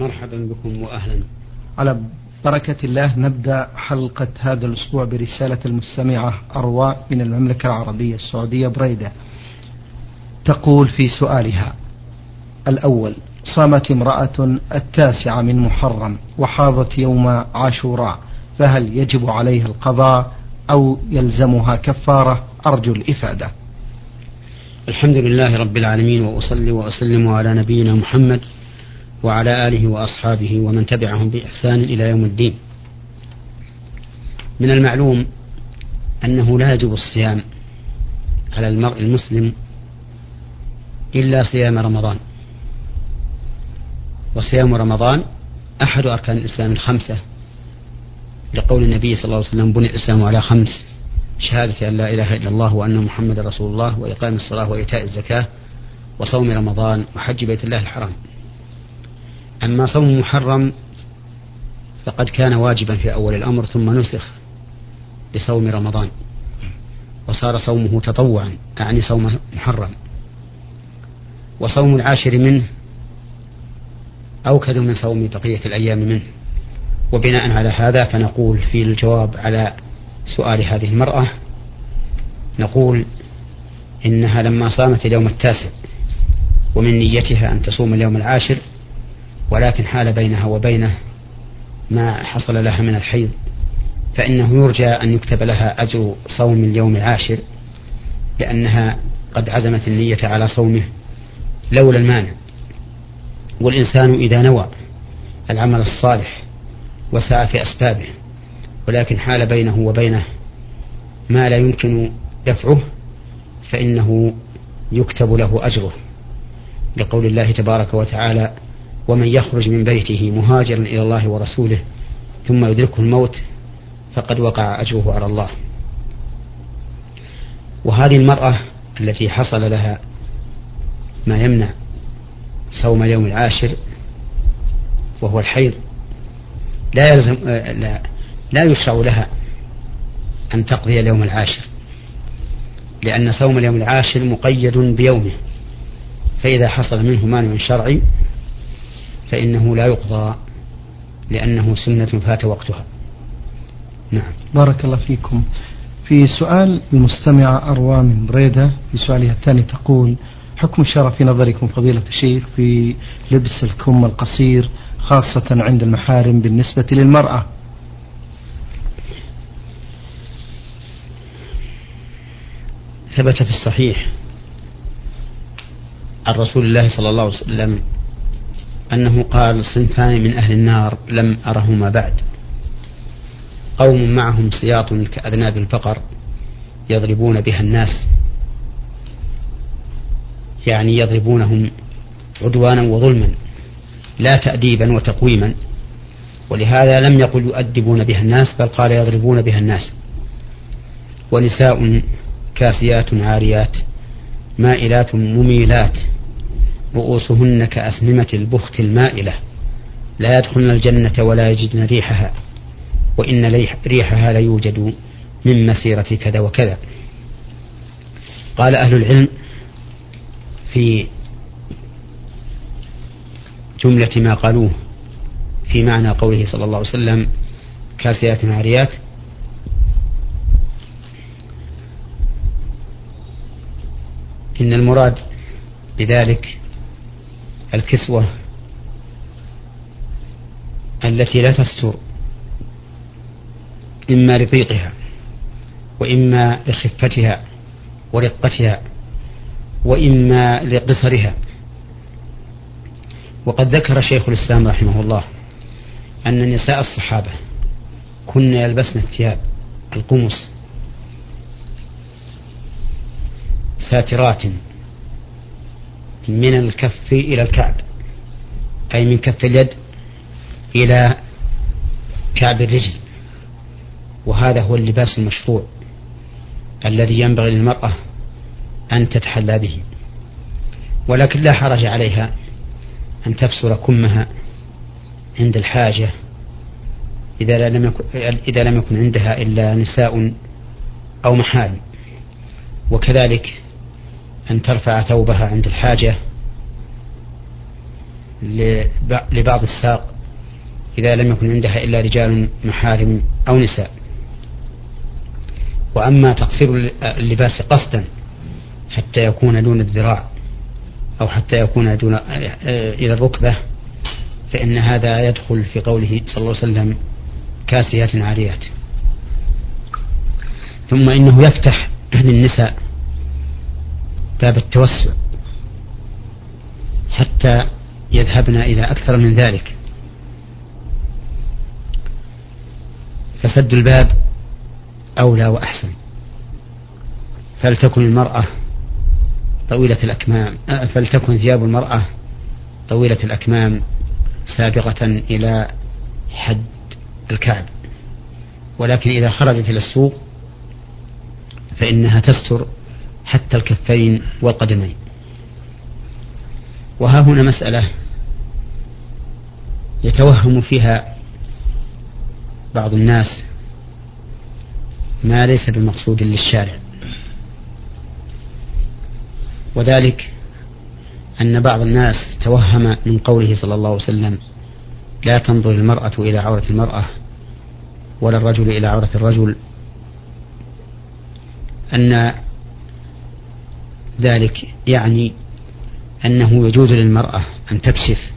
مرحبا بكم وأهلا. على بركة الله نبدأ حلقة هذا الأسبوع برسالة المستمعة أرواء من المملكة العربية السعودية بريدة. تقول في سؤالها الأول صامت امرأة التاسعة من محرم وحاضت يوم عاشوراء فهل يجب عليها القضاء أو يلزمها كفارة؟ أرجو الإفادة. الحمد لله رب العالمين وأصلي وأسلم على نبينا محمد وعلى آله وأصحابه ومن تبعهم بإحسان إلى يوم الدين. من المعلوم أنه لا يجب الصيام على المرء المسلم إلا صيام رمضان. وصيام رمضان أحد أركان الإسلام الخمسة. لقول النبي صلى الله عليه وسلم بني الإسلام على خمس. شهادة أن لا إله إلا الله وأن محمد رسول الله وإقام الصلاة وإيتاء الزكاة وصوم رمضان وحج بيت الله الحرام. أما صوم محرم فقد كان واجبا في أول الأمر ثم نسخ بصوم رمضان وصار صومه تطوعا أعني صوم محرم. وصوم العاشر منه أوكد من صوم بقية الأيام منه. وبناء على هذا فنقول في الجواب على سؤال هذه المرأة نقول إنها لما صامت اليوم التاسع ومن نيتها أن تصوم اليوم العاشر ولكن حال بينها وبينه ما حصل لها من الحيض فإنه يرجى أن يكتب لها أجر صوم اليوم العاشر لأنها قد عزمت النية على صومه لولا المانع. والإنسان إذا نوى العمل الصالح وسعى في أسبابه ولكن حال بينه وبينه ما لا يمكن دفعه فإنه يكتب له أجره. لقول الله تبارك وتعالى ومن يخرج من بيته مهاجرا إلى الله ورسوله ثم يدركه الموت فقد وقع أجره على الله. وهذه المرأة التي حصل لها ما يمنع صوم اليوم العاشر وهو الحيض لا يلزم لا, لا يشرع لها أن تقضي اليوم العاشر لأن صوم اليوم العاشر مقيد بيومه فإذا حصل منه مانع شرعي فإنه لا يقضى لأنه سنة فات وقتها. نعم. بارك الله فيكم. في سؤال المستمعة أروى من بريدة في سؤالها الثاني تقول حكم الشرع في نظركم فضيلة الشيخ في لبس الكم القصير خاصة عند المحارم بالنسبة للمرأة؟ ثبت في الصحيح عن رسول الله صلى الله عليه وسلم أنه قال صنفان من أهل النار لم أرهما بعد. قوم معهم سياط كأذناب البقر يضربون بها الناس. يعني يضربونهم عدوانا وظلما لا تأديبا وتقويما. ولهذا لم يقل يؤدبون بها الناس بل قال يضربون بها الناس. ونساء كاسيات عاريات مائلات مميلات. رؤوسهن كأسنمة البخت المائلة. لا يدخلن الجنة ولا يجدن ريحها وإن ريحها ليوجد من مسيرة كذا وكذا. قال أهل العلم في جملة ما قالوه في معنى قوله صلى الله عليه وسلم كاسيات عاريات إن المراد بذلك الكسوة التي لا تستر إما لضيقها وإما لخفتها ورقتها وإما لقصرها. وقد ذكر شيخ الإسلام رحمه الله أن نساء الصحابة كن يلبسن الثياب القمص ساترات من الكف إلى الكعب. أي من كف اليد إلى كعب الرجل. وهذا هو اللباس المشروع الذي ينبغي للمرأة أن تتحلى به. ولكن لا حرج عليها أن تبصر كمها عند الحاجة إذا لم يكن إذا لم يكن عندها إلا نساء أو محال. وكذلك أن ترفع ثوبها عند الحاجة لبعض الساق إذا لم يكن عندها إلا رجال محارم أو نساء. وأما تقصير اللباس قصدا حتى يكون دون الذراع أو حتى يكون دون إلى الركبة فإن هذا يدخل في قوله صلى الله عليه وسلم كاسيات عاريات. ثم إنه يفتح للنساء باب التوسع حتى يذهبن إلى أكثر من ذلك. فسد الباب أولى وأحسن. فلتكن المرأة طويلة الأكمام فلتكن ثياب المرأة طويلة الأكمام سابقة إلى حد الكعب. ولكن إذا خرجت إلى السوق فإنها تستر حتى الكفين والقدمين. وها هنا مسألة يتوهم فيها بعض الناس ما ليس بمقصود للشارع. وذلك أن بعض الناس توهم من قوله صلى الله عليه وسلم لا تنظر المرأة إلى عورة المرأة ولا الرجل إلى عورة الرجل. أن ذلك يعني أنه يجوز للمرأة أن تكشف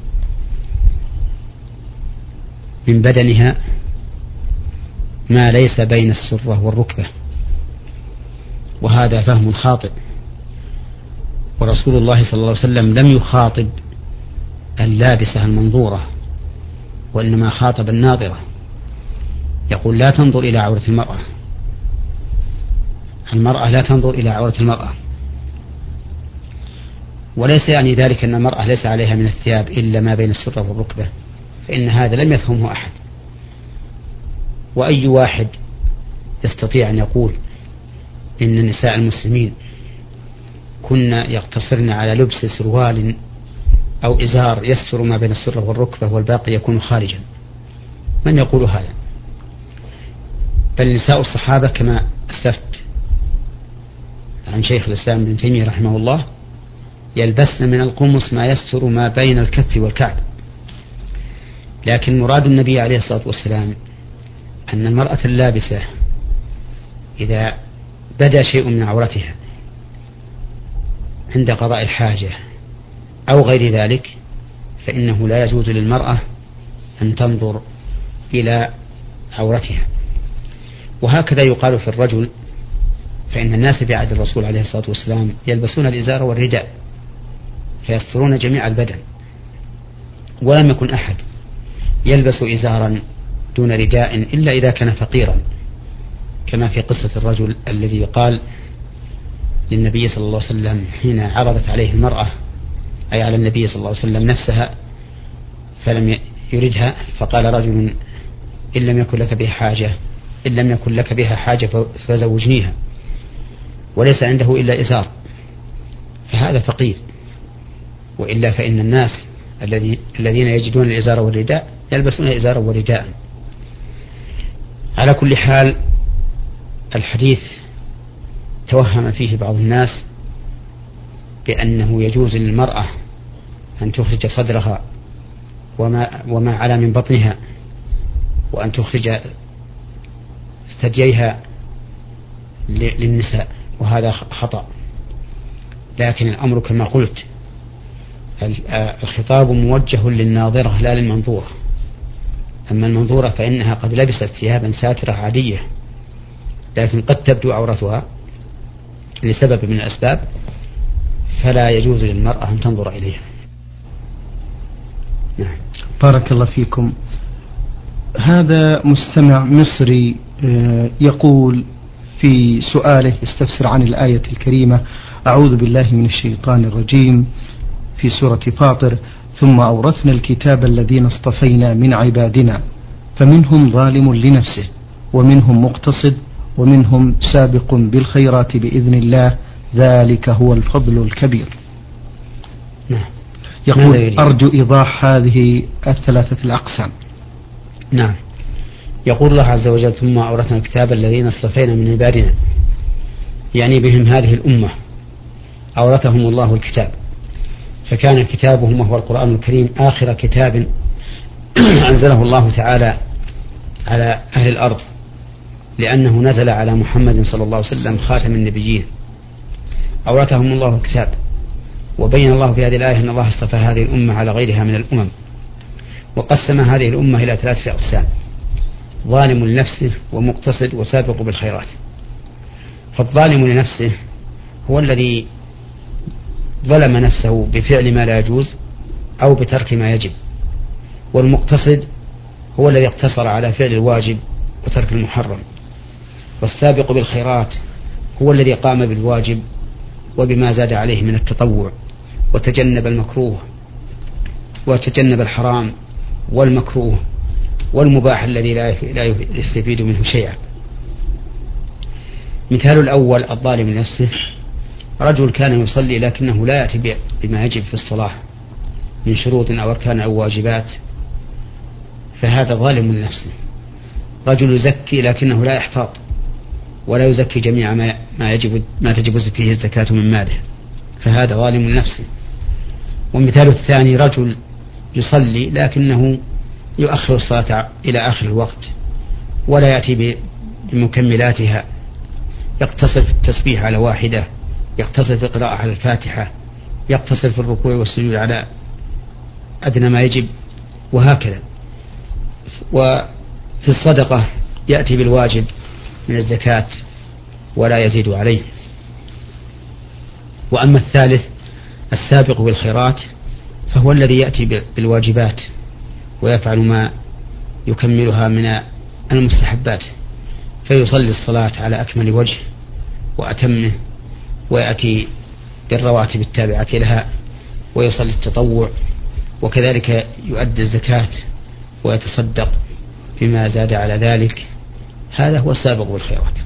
من بدنها ما ليس بين السرة والركبة وهذا فهم خاطئ. ورسول الله صلى الله عليه وسلم لم يخاطب اللابسة المنظورة وإنما خاطب الناظرة. يقول لا تنظر إلى عورة المرأة. المرأة لا تنظر إلى عورة المرأة. وليس يعني ذلك أن المرأة ليس عليها من الثياب إلا ما بين السرة والركبة فإن هذا لم يفهمه أحد. وأي واحد يستطيع أن يقول إن نساء المسلمين كن يقتصرن على لبس سروال أو إزار يستر ما بين السرة والركبة والباقي يكون خارجا. من يقول هذا؟ بل نساء الصحابة كما أسلفت عن شيخ الإسلام ابن تيمية رحمه الله يلبسن من القمص ما يستر ما بين الكف والكعب. لكن مراد النبي عليه الصلاة والسلام أن المرأة اللابسة إذا بدا شيء من عورتها عند قضاء الحاجة أو غير ذلك فإنه لا يجوز للمرأة أن تنظر إلى عورتها. وهكذا يقال في الرجل فإن الناس في عهد الرسول عليه الصلاة والسلام يلبسون الإزار والرداء. فيسترون جميع البدن. ولم يكن أحد يلبس إزارا دون رداء إلا إذا كان فقيرا كما في قصة الرجل الذي قال للنبي صلى الله عليه وسلم حين عرضت عليه المرأة أي على النبي صلى الله عليه وسلم نفسها فلم يردها فقال رجل إن لم يكن لك بها حاجة إن لم يكن لك بها حاجة فزوجنيها وليس عنده إلا إزار. فهذا فقير. وإلا فإن الناس الذي الذين يجدون الإزار والرداء يلبسون إزارا ورداء. على كل حال الحديث توهم فيه بعض الناس بأنه يجوز للمرأة أن تخرج صدرها وما وما على من بطنها وأن تخرج ثدييها للنساء وهذا خطأ. لكن الأمر كما قلت الخطاب موجه للناظرة لا للمنظورة. أما المنظورة فإنها قد لبست ثيابا ساترة عادية لكن قد تبدو عورتها لسبب من الأسباب فلا يجوز للمرأة أن تنظر إليها. نعم. بارك الله فيكم. هذا مستمع مصري يقول في سؤاله يستفسر عن الآية الكريمة أعوذ بالله من الشيطان الرجيم. في سورة فاطر ثم أورثنا الكتاب الذين اصطفينا من عبادنا فمنهم ظالم لنفسه ومنهم مقتصد ومنهم سابق بالخيرات بإذن الله ذلك هو الفضل الكبير. نعم. يقول أرجو إيضاح هذه الثلاثة الأقسام. نعم. يقول الله عز وجل ثم أورثنا الكتاب الذين اصطفينا من عبادنا يعني بهم هذه الأمة أورثهم الله الكتاب. فكان كتابهم وهو القرآن الكريم آخر كتاب أنزله الله تعالى على أهل الأرض لأنه نزل على محمد صلى الله عليه وسلم خاتم النبيين. أورثهم الله الكتاب وبين الله في هذه الآية أن الله اصطفى هذه الأمة على غيرها من الأمم وقسم هذه الأمة إلى ثلاثة أقسام ظالم لنفسه ومقتصد وسابق بالخيرات. فالظالم لنفسه هو الذي ظلم نفسه بفعل ما لا يجوز أو بترك ما يجب. والمقتصد هو الذي اقتصر على فعل الواجب وترك المحرم. والسابق بالخيرات هو الذي قام بالواجب وبما زاد عليه من التطوع وتجنب المكروه وتجنب الحرام والمكروه والمباح الذي لا يستفيد منه شيئا. مثال الأول الظالم لنفسه رجل كان يصلي لكنه لا يأتي بما يجب في الصلاة من شروط أو أركان أو واجبات فهذا ظالم لنفسه. رجل يزكي لكنه لا يحتاط ولا يزكي جميع ما ما يجب ما تجب فيه الزكاة من ماله فهذا ظالم لنفسه. والمثال الثاني رجل يصلي لكنه يؤخر الصلاة إلى آخر الوقت ولا يأتي بمكملاتها يقتصر في التسبيح على واحدة يقتصر في القراءة على الفاتحة يقتصر في الركوع والسجود على أدنى ما يجب وهكذا. وفي الصدقة يأتي بالواجب من الزكاة ولا يزيد عليه. وأما الثالث السابق بالخيرات فهو الذي يأتي بالواجبات ويفعل ما يكملها من المستحبات فيصلي الصلاة على أكمل وجه وأتمه ويأتي بالرواتب التابعة لها ويصلي التطوع وكذلك يؤدي الزكاة ويتصدق بما زاد على ذلك. هذا هو السابق بالخيرات.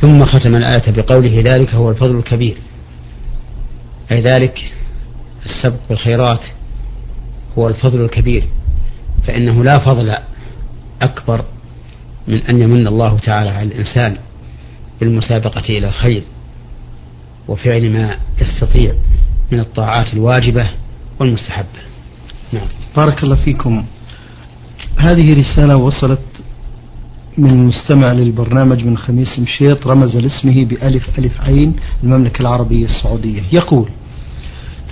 ثم ختم الآية بقوله ذلك هو الفضل الكبير. أي ذلك السبق بالخيرات هو الفضل الكبير. فإنه لا فضل أكبر من أن يمن الله تعالى على الإنسان بالمسابقة إلى الخير. وفعل ما يستطيع من الطاعات الواجبة والمستحبة. نعم. بارك الله فيكم. هذه رسالة وصلت من مستمع للبرنامج من خميس مشيط رمز لاسمه بألف ألف عين المملكة العربية السعودية. يقول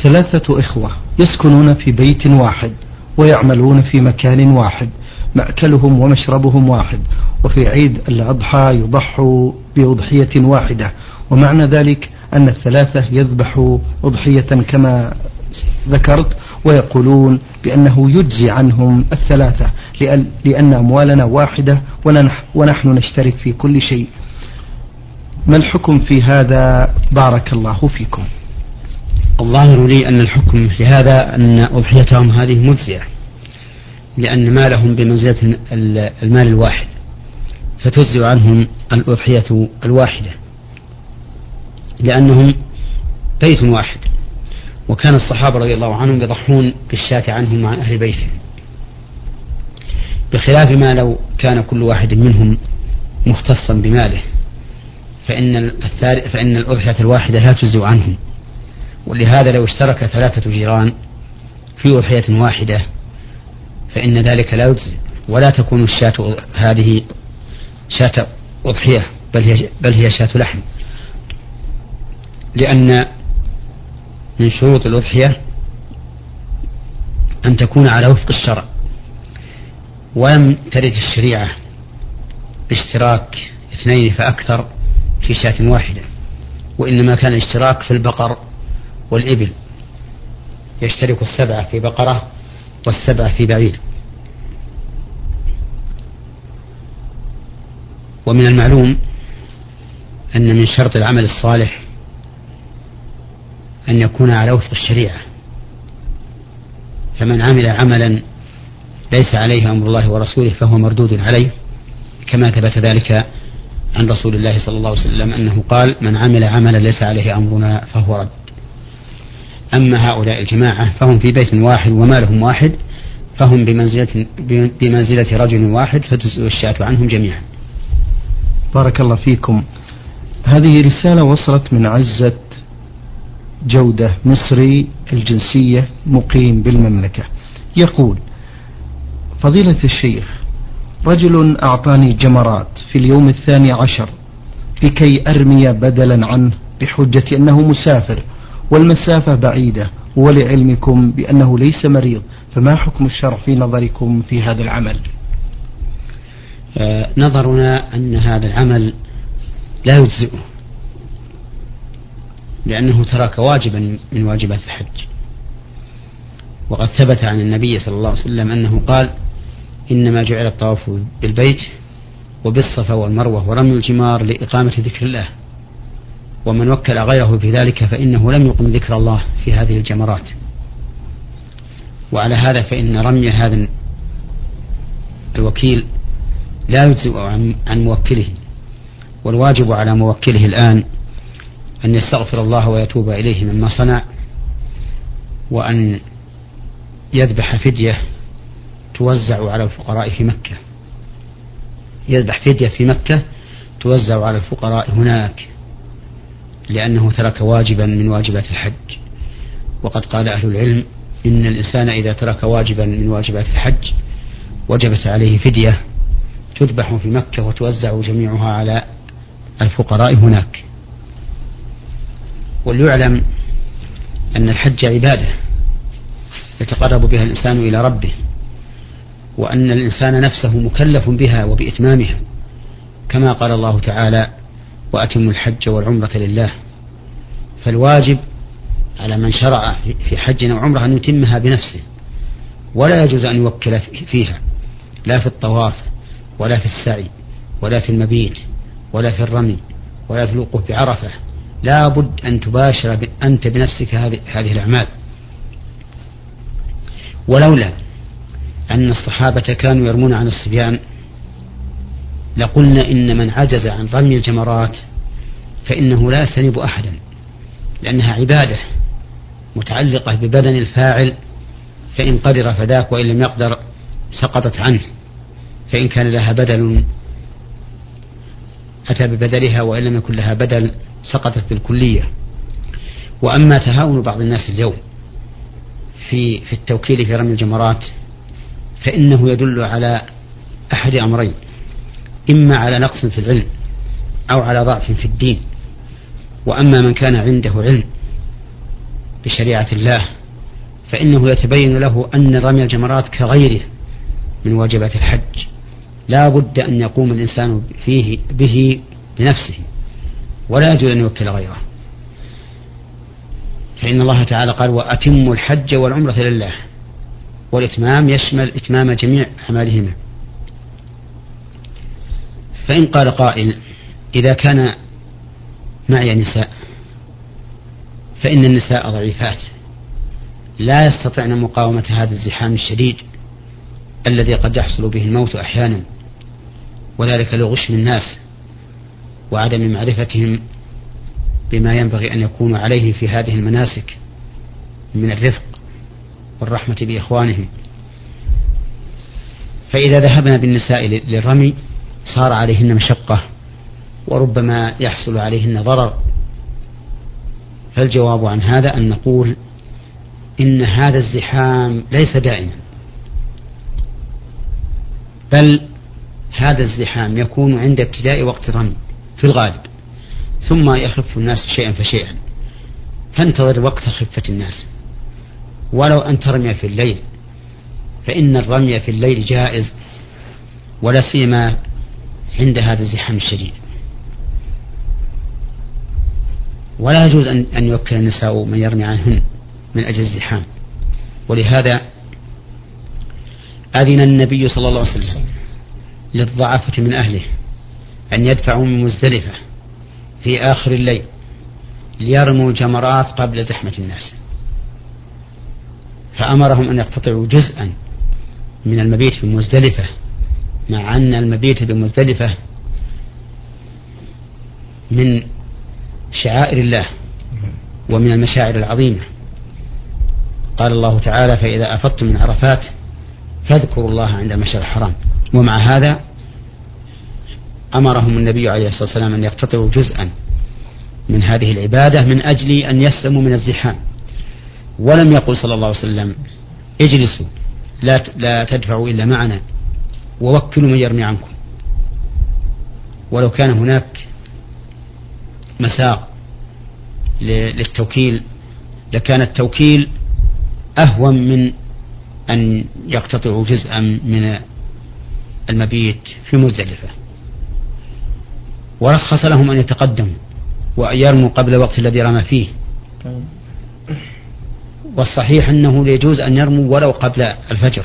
ثلاثة إخوة يسكنون في بيت واحد ويعملون في مكان واحد مأكلهم ومشربهم واحد وفي عيد الأضحى يضحوا بأضحية واحدة ومعنى ذلك أن الثلاثة يذبحوا أضحية كما ذكرت ويقولون بأنه يجزي عنهم الثلاثة لأن أموالنا واحدة ونحن نشترك في كل شيء. ما الحكم في هذا؟ بارك الله فيكم. الظاهر لي أن الحكم في هذا أن أضحيتهم هذه مجزئة لأن مالهم بمنزلة المال الواحد فتجزئ عنهم الأضحية الواحدة. لأنهم بيت واحد. وكان الصحابة رضي الله عنهم يضحون بالشاة عنهم عن أهل بيتهم بخلاف ما لو كان كل واحد منهم مختصا بماله فإن فإن الأضحية الواحدة لا تجزئ عنهم. ولهذا لو اشترك ثلاثة جيران في أضحية واحدة فإن ذلك لا يجزي ولا تكون الشاة هذه شاة أضحية بل هي بل هي شاة لحم. لأن من شروط الأضحية أن تكون على وفق الشرع ولم ترد الشريعة اشتراك اثنين فأكثر في شاة واحدة وإنما كان الاشتراك في البقر والإبل يشترك السبعة في بقرة والسبعة في بعير. ومن المعلوم أن من شرط العمل الصالح أن يكون على وفق الشريعة. فمن عمل عملا ليس عليه أمر الله ورسوله فهو مردود عليه كما ثبت ذلك عن رسول الله صلى الله عليه وسلم أنه قال من عمل عملا ليس عليه أمرنا فهو رد. أما هؤلاء الجماعة فهم في بيت واحد ومالهم واحد فهم بمنزلة, بمنزلة رجل واحد فتجزئ الشاة عنهم جميعا. بارك الله فيكم. هذه رسالة وصلت من عزة جودة مصري الجنسية مقيم بالمملكة. يقول فضيلة الشيخ رجل أعطاني جمرات في اليوم الثاني عشر لكي أرمي بدلا عنه بحجة أنه مسافر والمسافة بعيدة ولعلمكم بأنه ليس مريض فما حكم الشرع في نظركم في هذا العمل؟ آه نظرنا أن هذا العمل لا يجزئه. لأنه ترك واجبا من واجبات الحج. وقد ثبت عن النبي صلى الله عليه وسلم أنه قال إنما جعل الطواف بالبيت وبالصفا والمروة ورمي الجمار لإقامة ذكر الله. ومن وكل غيره في ذلك فإنه لم يقم ذكر الله في هذه الجمرات. وعلى هذا فإن رمي هذا الوكيل لا يجزئ عن موكله. والواجب على موكله الآن أن يستغفر الله ويتوب إليه مما صنع وأن يذبح فدية توزع على الفقراء في مكة. يذبح فدية في مكة توزع على الفقراء هناك لأنه ترك واجبا من واجبات الحج. وقد قال أهل العلم إن الإنسان إذا ترك واجبا من واجبات الحج وجبت عليه فدية تذبح في مكة وتوزع جميعها على الفقراء هناك. وليعلم أن الحج عبادة يتقرب بها الإنسان إلى ربه وأن الإنسان نفسه مكلف بها وبإتمامها كما قال الله تعالى وأتموا الحج والعمرة لله فالواجب على من شرع في حج أو عمرة أن يتمها بنفسه ولا يجوز أن يوكل فيها لا في الطواف ولا في السعي ولا في المبيت ولا في الرمي ولا في الوقوف بعرفة. لا بد أن تباشر أنت بنفسك هذه الأعمال. ولولا أن الصحابة كانوا يرمون عن الصبيان لقلنا إن من عجز عن رمي الجمرات فإنه لا يستنيب أحدا لأنها عبادة متعلقة ببدن الفاعل فإن قدر فذاك وإن لم يقدر سقطت عنه فإن كان لها بدل أتى ببدلها وإن لم يكن لها بدل سقطت بالكلية. وأما تهاون بعض الناس اليوم في في التوكيل في رمي الجمرات فإنه يدل على أحد أمرين. إما على نقص في العلم أو على ضعف في الدين. وأما من كان عنده علم بشريعة الله فإنه يتبين له أن رمي الجمرات كغيره من واجبات الحج. لا بد أن يقوم الإنسان فيه به بنفسه. ولا يجوز أن يوكل غيره. فإن الله تعالى قال وأتموا الحج والعمرة لله. والإتمام يشمل إتمام جميع أعمالهما. فإن قال قائل إذا كان معي نساء فإن النساء ضعيفات لا يستطعن مقاومة هذا الزحام الشديد الذي قد يحصل به الموت أحيانا وذلك لغشم الناس. وعدم معرفتهم بما ينبغي أن يكونوا عليه في هذه المناسك من الرفق والرحمة بإخوانهم. فإذا ذهبنا بالنساء للرمي صار عليهن مشقة وربما يحصل عليهن ضرر. فالجواب عن هذا أن نقول إن هذا الزحام ليس دائما بل هذا الزحام يكون عند ابتداء وقت الرمي. في الغالب. ثم يخف الناس شيئا فشيئا. فانتظر وقت خفة الناس. ولو أن ترمي في الليل فإن الرمي في الليل جائز ولا سيما عند هذا الزحام الشديد. ولا يجوز أن أن يوكل النساء من يرمي عنهن من أجل الزحام. ولهذا أذن النبي صلى الله عليه وسلم للضعفة من أهله. أن يدفعوا من مزدلفة في آخر الليل ليرموا جمرات قبل زحمة الناس. فأمرهم أن يقتطعوا جزءا من المبيت بمزدلفة مع أن المبيت بمزدلفة من شعائر الله ومن المشاعر العظيمة. قال الله تعالى فإذا أفضتم من عرفات فاذكروا الله عند المشعر الحرام. ومع هذا أمرهم النبي عليه الصلاة والسلام أن يقتطعوا جزءا من هذه العبادة من أجل أن يسلموا من الزحام. ولم يقل صلى الله عليه وسلم اجلسوا لا لا تدفعوا إلا معنا ووكلوا من يرمي عنكم. ولو كان هناك مساق للتوكيل لكان التوكيل أهون من أن يقتطعوا جزءا من المبيت في مزدلفة. ورخص لهم أن يتقدموا وأن يرموا قبل الوقت الذي رمى فيه. والصحيح أنه يجوز أن يرموا ولو قبل الفجر.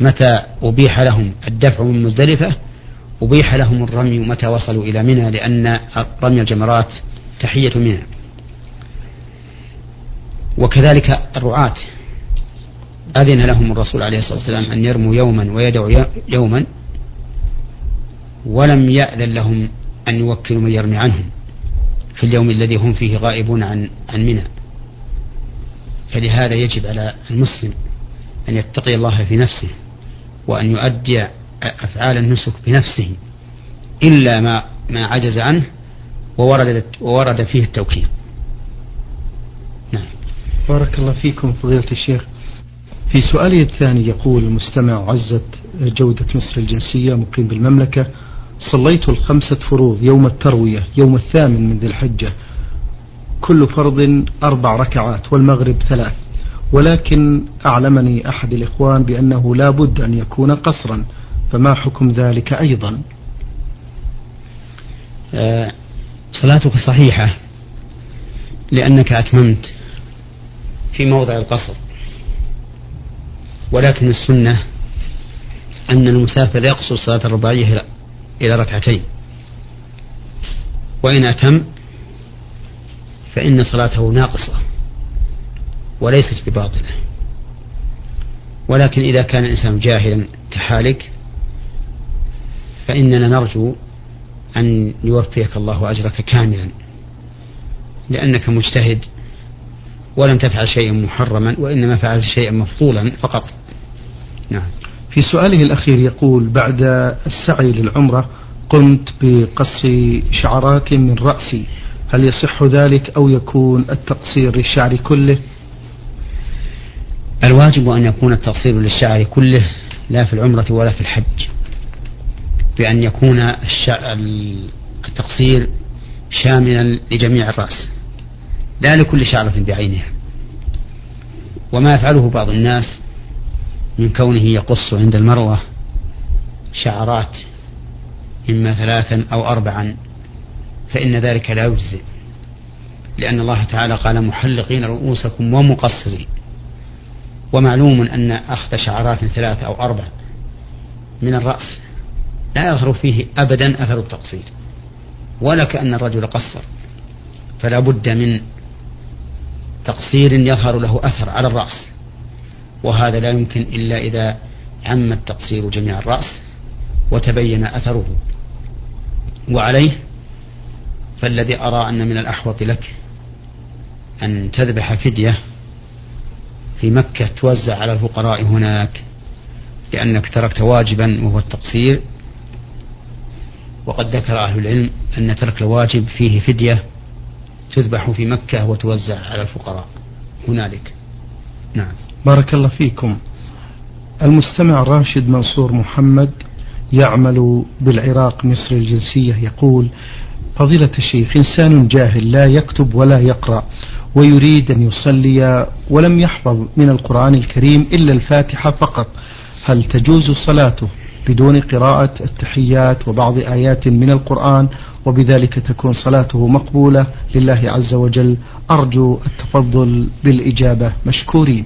متى أبيح لهم الدفع من مزدلفة أبيح لهم الرمي متى وصلوا إلى منى لأن رمي الجمرات تحية منى. وكذلك الرعاة. أذن لهم الرسول عليه الصلاة والسلام أن يرموا يوما ويدعوا يوما ولم يأذن لهم أن يوكلوا من يرمي عنهم في اليوم الذي هم فيه غائبون عن عن منى فلهذا يجب على المسلم أن يتقي الله في نفسه وأن يؤدي أفعال النسك بنفسه إلا ما ما عجز عنه وورد وورد فيه التوكيل. نعم. بارك الله فيكم فضيلة الشيخ. في سؤاله الثاني يقول المستمع عزت جودة مصر الجنسية مقيم بالمملكة صليت الخمسة فروض يوم التروية يوم الثامن من ذي الحجة. كل فرض أربع ركعات والمغرب ثلاث. ولكن أعلمني أحد الإخوان بأنه لا بد أن يكون قصرا. فما حكم ذلك أيضا؟ آه، صلاتك صحيحة لأنك أتممت في موضع القصر. ولكن السنة أن المسافر يقصر صلاة الرباعية إلى ركعتين. وإن أتم فإن صلاته ناقصة وليست بباطلة. ولكن إذا كان الإنسان جاهلا كحالك فإننا نرجو أن يوفيك الله أجرك كاملا. لأنك مجتهد ولم تفعل شيئا محرما وإنما فعلت شيئا مفضولا فقط. نعم. في سؤاله الأخير يقول بعد السعي للعمرة قمت بقص شعرات من رأسي هل يصح ذلك أو يكون التقصير للشعر كله؟ الواجب أن يكون التقصير للشعر كله لا في العمرة ولا في الحج. بأن يكون التقصير شاملا لجميع الرأس لا لكل شعرة بعينها. وما يفعله بعض الناس من كونه يقص عند المروة شعرات إما ثلاثا أو أربعا فإن ذلك لا يجزئ. لأن الله تعالى قال محلقين رؤوسكم ومقصرين. ومعلوم أن أخذ شعرات ثلاثة أو أربع من الرأس لا يظهر فيه أبدا أثر التقصير ولا كأن الرجل قصر فلا بد من تقصير يظهر له أثر على الرأس. وهذا لا يمكن إلا إذا عم التقصير جميع الرأس وتبين أثره. وعليه فالذي أرى أن من الأحوط لك أن تذبح فدية في مكة توزع على الفقراء هناك لأنك تركت واجبا وهو التقصير. وقد ذكر أهل العلم أن ترك الواجب فيه فدية تذبح في مكة وتوزع على الفقراء هنالك. نعم. بارك الله فيكم. المستمع راشد منصور محمد يعمل بالعراق مصر الجنسية يقول فضيلة الشيخ إنسان جاهل لا يكتب ولا يقرأ ويريد أن يصلي ولم يحفظ من القرآن الكريم إلا الفاتحة فقط. هل تجوز صلاته بدون قراءة التحيات وبعض آيات من القرآن وبذلك تكون صلاته مقبولة؟ لله عز وجل أرجو التفضل بالإجابة. مشكورين.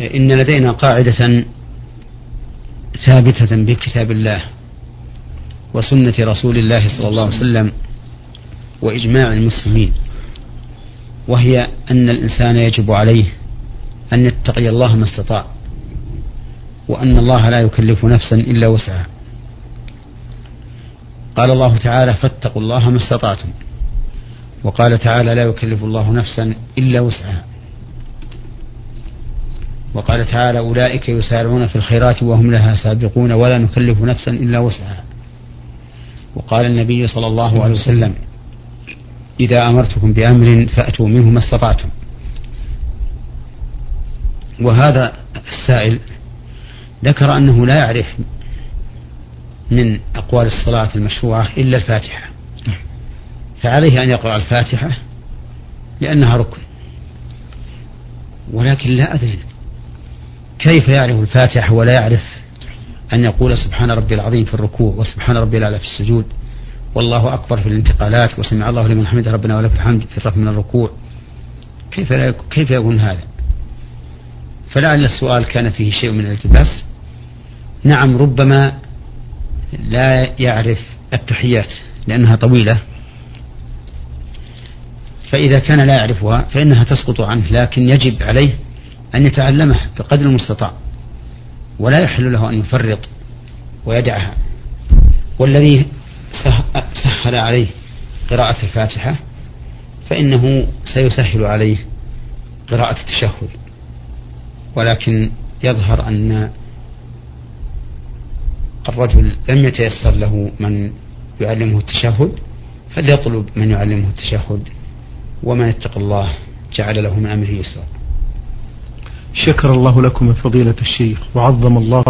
إن لدينا قاعدة ثابتة بكتاب الله وسنة رسول الله صلى الله عليه وسلم وإجماع المسلمين وهي أن الإنسان يجب عليه أن يتقي الله ما استطاع وأن الله لا يكلف نفسا إلا وسعها. قال الله تعالى فاتقوا الله ما استطعتم. وقال تعالى لا يكلف الله نفسا إلا وسعها. وقال تعالى أولئك يسارعون في الخيرات وهم لها سابقون ولا نكلف نفسا إلا وسعها. وقال النبي صلى الله عليه وسلم إذا أمرتكم بأمر فأتوا منه ما استطعتم. وهذا السائل ذكر أنه لا يعرف من أقوال الصلاة المشروعة إلا الفاتحة. فعليه أن يقرأ الفاتحة لأنها ركن. ولكن لا أدري كيف يعرف الفاتحة ولا يعرف أن يقول سبحان ربي العظيم في الركوع وسبحان ربي الأعلى في السجود؟ والله أكبر في الانتقالات وسمع الله لمن حمده ربنا ولك الحمد في الرفع من الركوع. كيف لا كيف يكون هذا؟ فلعل السؤال كان فيه شيء من الالتباس. نعم ربما لا يعرف التحيات لأنها طويلة. فإذا كان لا يعرفها فإنها تسقط عنه لكن يجب عليه أن يتعلمها بقدر المستطاع ولا يحل له أن يفرط ويدعها والذي سهل عليه قراءة الفاتحة فإنه سيسهل عليه قراءة التشهد ولكن يظهر أن الرجل لم يتيسر له من يعلمه التشهد فليطلب من يعلمه التشهد ومن اتقى الله جعل له من أمره يسرا. شكر الله لكم فضيلة الشيخ وعظم الله